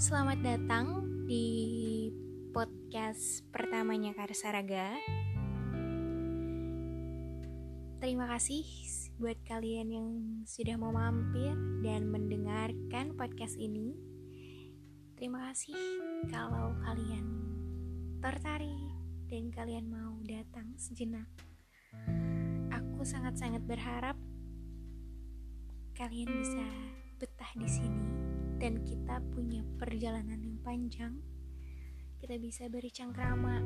Selamat datang di podcast pertamanya Karsaraga. Terima kasih buat kalian yang sudah mau mampir dan mendengarkan podcast ini. Terima kasih kalau kalian tertarik dan kalian mau datang sejenak. Aku sangat-sangat berharap kalian bisa betah di sini dan kita punya perjalanan yang panjang. Kita bisa bercengkrama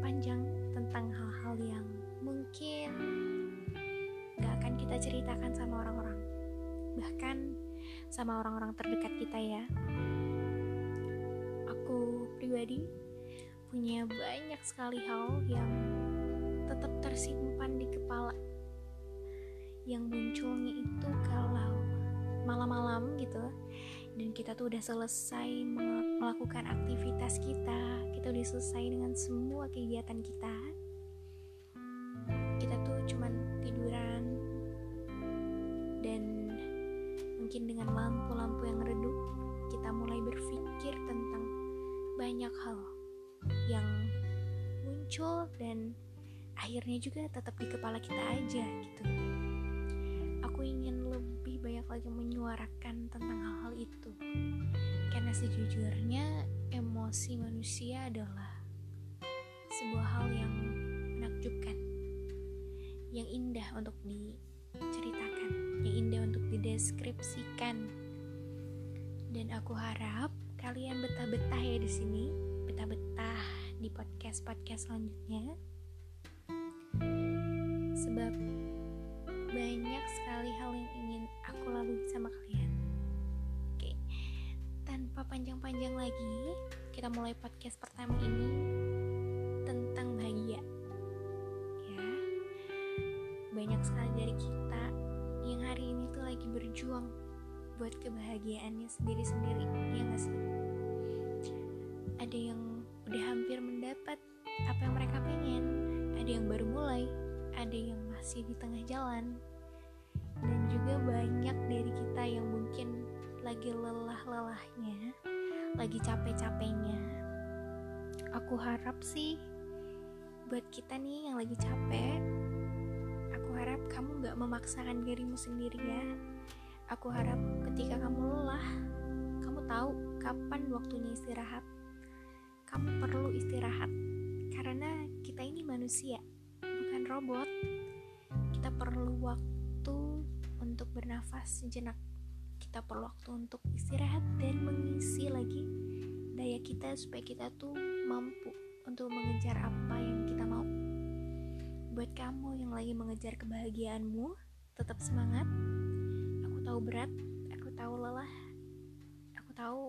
panjang tentang hal-hal yang mungkin gak akan kita ceritakan sama orang-orang, bahkan sama orang-orang terdekat kita ya. Aku pribadi punya banyak sekali hal yang tetap tersimpan di kepala yang munculnya itu kalau malam-malam gitu dan kita tuh udah selesai melakukan aktivitas kita. Kita udah selesai dengan semua kegiatan kita. Kita tuh cuman tiduran. Dan mungkin dengan lampu-lampu yang redup kita mulai berpikir tentang banyak hal yang muncul dan akhirnya juga tetap di kepala kita aja gitu. Aku ingin lebih banyak lagi menyuarakan tentang hal-hal itu. Karena sejujurnya emosi manusia adalah sebuah hal yang menakjubkan yang indah untuk diceritakan yang indah untuk dideskripsikan. Dan aku harap kalian betah-betah ya di sini betah-betah di podcast-podcast selanjutnya. Sebab banyak sekali aku lalui sama kalian. Oke, tanpa panjang-panjang lagi, kita mulai podcast pertama ini tentang bahagia. Ya, banyak sekali dari kita yang hari ini tuh lagi berjuang buat kebahagiaannya sendiri-sendiri, ya gak sih? Ada yang udah hampir mendapat apa yang mereka pengen, ada yang baru mulai, ada yang masih di tengah jalan, juga banyak dari kita yang mungkin lagi lelah-lelahnya, lagi capek-capeknya. Aku harap sih buat kita nih yang lagi capek, aku harap kamu gak memaksakan dirimu sendiri ya. Aku harap ketika kamu lelah, kamu tahu kapan waktunya istirahat. Kamu perlu istirahat karena kita ini manusia bukan robot. Kita perlu waktu untuk bernafas sejenak. Kita perlu waktu untuk istirahat dan mengisi lagi daya kita supaya kita tuh mampu untuk mengejar apa yang kita mau. Buat kamu yang lagi mengejar kebahagiaanmu, tetap semangat. Aku tahu berat, aku tahu lelah, aku tahu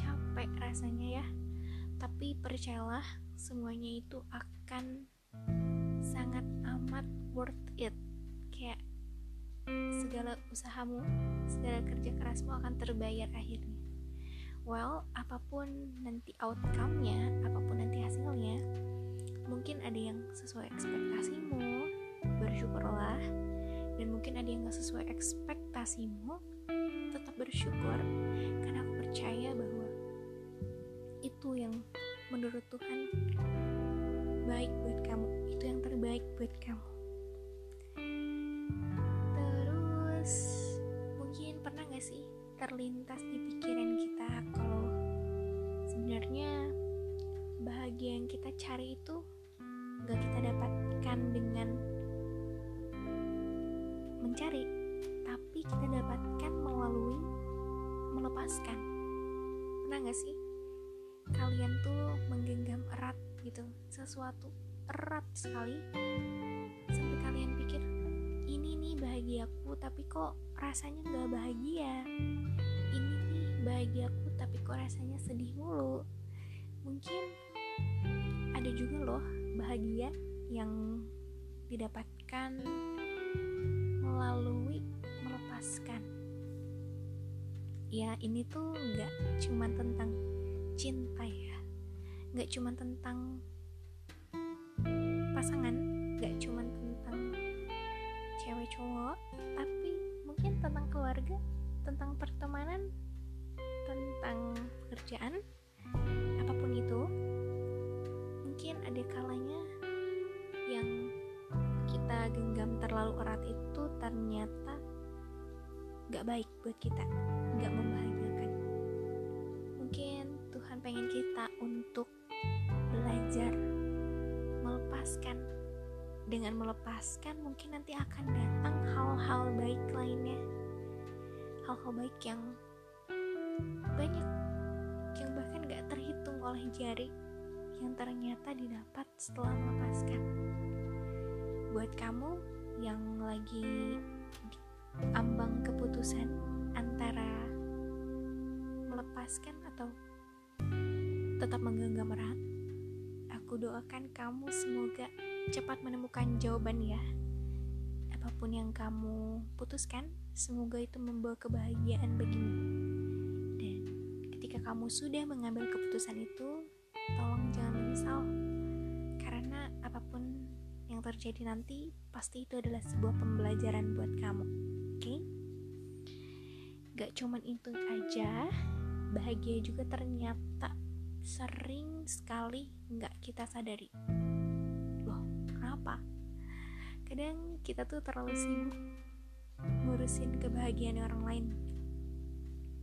capek rasanya ya. Tapi percayalah, semuanya itu akan sangat amat worth it kayak segala usahamu segala kerja kerasmu akan terbayar akhirnya. Well apa pun nanti outcome-nya apa pun nanti hasilnya mungkin ada yang sesuai ekspektasimu bersyukurlah. Dan mungkin ada yang gak sesuai ekspektasimu tetap bersyukur karena aku percaya bahwa itu yang menurut Tuhan baik buat kamu itu yang terbaik buat kamu terlintas di pikiran kita kalau sebenarnya bahagia yang kita cari itu gak kita dapatkan dengan mencari tapi kita dapatkan melalui melepaskan. Pernah gak sih? Kalian tuh menggenggam erat gitu sesuatu erat sekali tapi kok rasanya nggak bahagia? Ini nih bahagiaku tapi kok rasanya sedih mulu? Mungkin ada juga loh bahagia yang didapatkan melalui melepaskan. Ya ini tuh nggak cuma tentang cinta ya. Nggak cuma tentang pasangan nggak cuma tentang cewek cowok tapi mungkin tentang keluarga tentang pertemanan tentang pekerjaan apa pun itu mungkin ada kalanya yang kita genggam terlalu erat itu ternyata gak baik buat kita gak membahagiakan. Mungkin Tuhan pengen kita untuk belajar melepaskan dengan melepaskan mungkin nanti akan datang hal-hal baik lainnya. Hal-hal baik yang banyak yang bahkan gak terhitung oleh jari yang ternyata didapat setelah melepaskan. Buat kamu yang lagi ambang keputusan antara melepaskan atau tetap menggenggam erat aku doakan kamu semoga cepat menemukan jawaban ya. Apa pun yang kamu putuskan, semoga itu membawa kebahagiaan bagimu. Dan ketika kamu sudah mengambil keputusan itu, tolong jangan menyesal. Karena apa pun yang terjadi nanti, pasti itu adalah sebuah pembelajaran buat kamu. Oke? Okay? Gak cuman itu aja, bahagia juga ternyata sering sekali nggak kita sadari apa kadang kita tuh terlalu sibuk ngurusin kebahagiaan orang lain.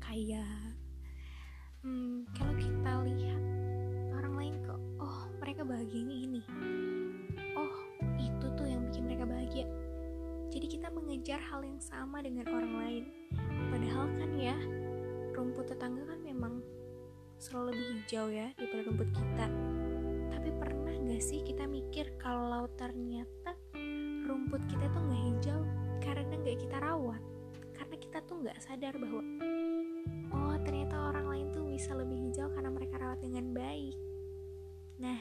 Kayak hmm, kalau kita lihat orang lain kok oh mereka bahagianya ini. Oh itu tuh yang bikin mereka bahagia. Jadi kita mengejar hal yang sama dengan orang lain. Padahal kan ya rumput tetangga kan memang selalu lebih hijau ya daripada rumput kita pernah gak sih kita mikir kalau ternyata rumput kita tuh gak hijau karena gak kita rawat? Karena kita tuh gak sadar bahwa oh ternyata orang lain tuh bisa lebih hijau karena mereka rawat dengan baik. Nah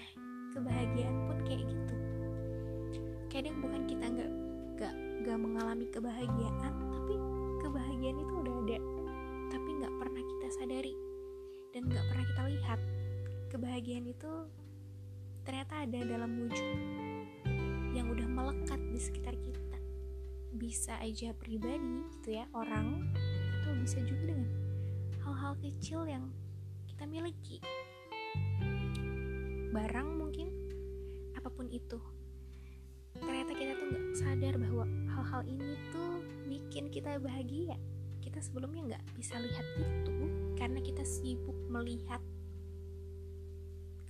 kebahagiaan pun kayak gitu. Kadang bukan kita gak gak gak mengalami kebahagiaan tapi kebahagiaan itu udah ada tapi gak pernah kita sadari dan gak pernah kita lihat. Kebahagiaan itu ternyata ada dalam wujud yang udah melekat di sekitar kita. Bisa aja pribadi gitu ya orang atau bisa juga dengan hal-hal kecil yang kita miliki. Barang mungkin apa pun itu. Ternyata kita tuh nggak sadar bahwa hal-hal ini tuh bikin kita bahagia. Kita sebelumnya nggak bisa lihat itu karena kita sibuk melihat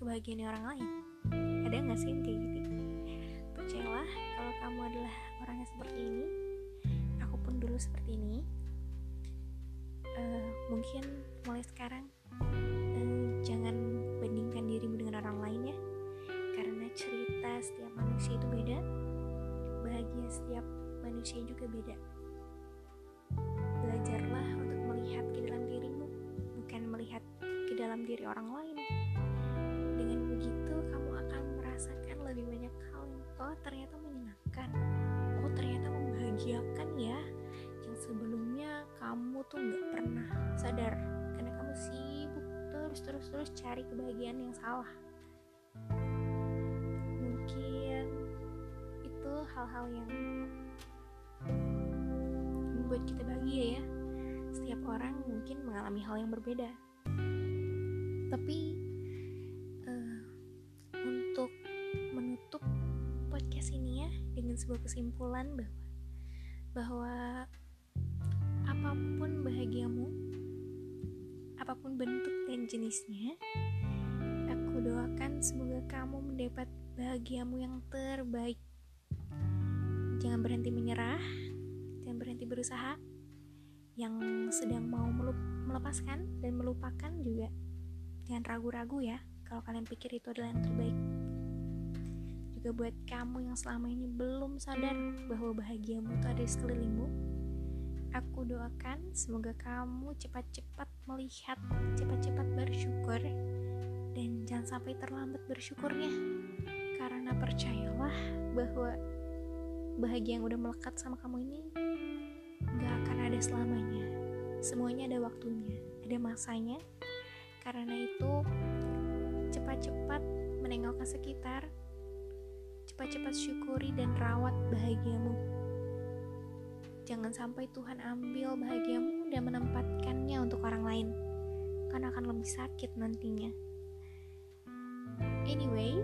kebahagiaan orang lain ada nggak sih yang kayak gitu? Percayalah kalau kamu adalah orang yang seperti ini aku pun dulu seperti ini uh, mungkin mulai sekarang uh, jangan bandingkan dirimu dengan orang lain ya. Karena cerita setiap manusia itu beda bahagia setiap manusia juga beda. Belajarlah untuk melihat ke dalam dirimu bukan melihat ke dalam diri orang lain begitu kamu akan merasakan lebih banyak hal yang oh ternyata menyenangkan. Oh ternyata membahagiakan ya. Yang sebelumnya kamu tuh nggak pernah sadar karena kamu sibuk terus terus terus cari kebahagiaan yang salah. Mungkin itu hal-hal yang membuat kita bahagia ya. Setiap orang mungkin mengalami hal yang berbeda. Tapi sebuah kesimpulan bahwa bahwa apa pun bahagiamu, apa pun bentuk dan jenisnya, aku doakan semoga kamu mendapat bahagiamu yang terbaik. Jangan berhenti menyerah, jangan berhenti berusaha. Yang sedang mau melepaskan dan melupakan juga jangan ragu-ragu ya kalau kalian pikir itu adalah yang terbaik juga buat kamu yang selama ini belum sadar bahwa bahagiamu itu ada di sekelilingmu. Aku doakan semoga kamu cepat-cepat melihat, cepat-cepat bersyukur, dan jangan sampai terlambat bersyukurnya. Karena percayalah bahwa bahagia yang udah melekat sama kamu ini gak akan ada selamanya. Semuanya ada waktunya, ada masanya. Karena itu, cepat-cepat menengok ke sekitar, cepat-cepat syukuri dan rawat bahagiamu. Jangan sampai Tuhan ambil bahagiamu dan menempatkannya untuk orang lain. bahkan akan lebih sakit nantinya. Anyway,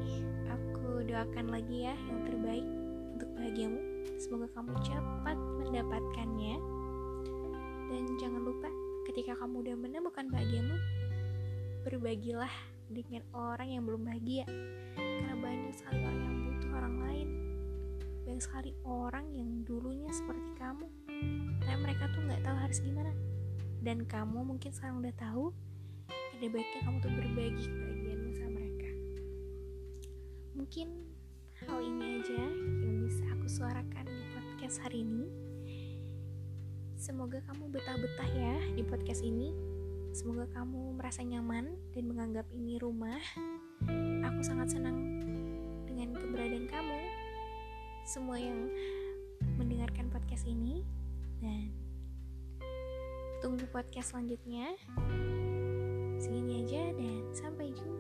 aku doakan lagi ya yang terbaik untuk bahagiamu. Semoga kamu cepat mendapatkannya. Dan jangan lupa, ketika kamu udah menemukan bahagiamu, berbagilah dengan orang yang belum bahagia. Karena banyak sekali orang yang. Sekali orang yang dulunya seperti kamu, tapi mereka tuh nggak tahu harus gimana. Dan kamu mungkin sekarang udah tahu, ada baiknya kamu tuh berbagi kebahagiaanmu sama mereka. Mungkin hal ini aja yang bisa aku suarakan di podcast hari ini. Semoga kamu betah-betah ya di podcast ini. Semoga kamu merasa nyaman dan menganggap ini rumah. Aku sangat senang dengan keberadaan kamu. Semua yang mendengarkan podcast ini dan tunggu podcast selanjutnya. Segini aja dan sampai jumpa.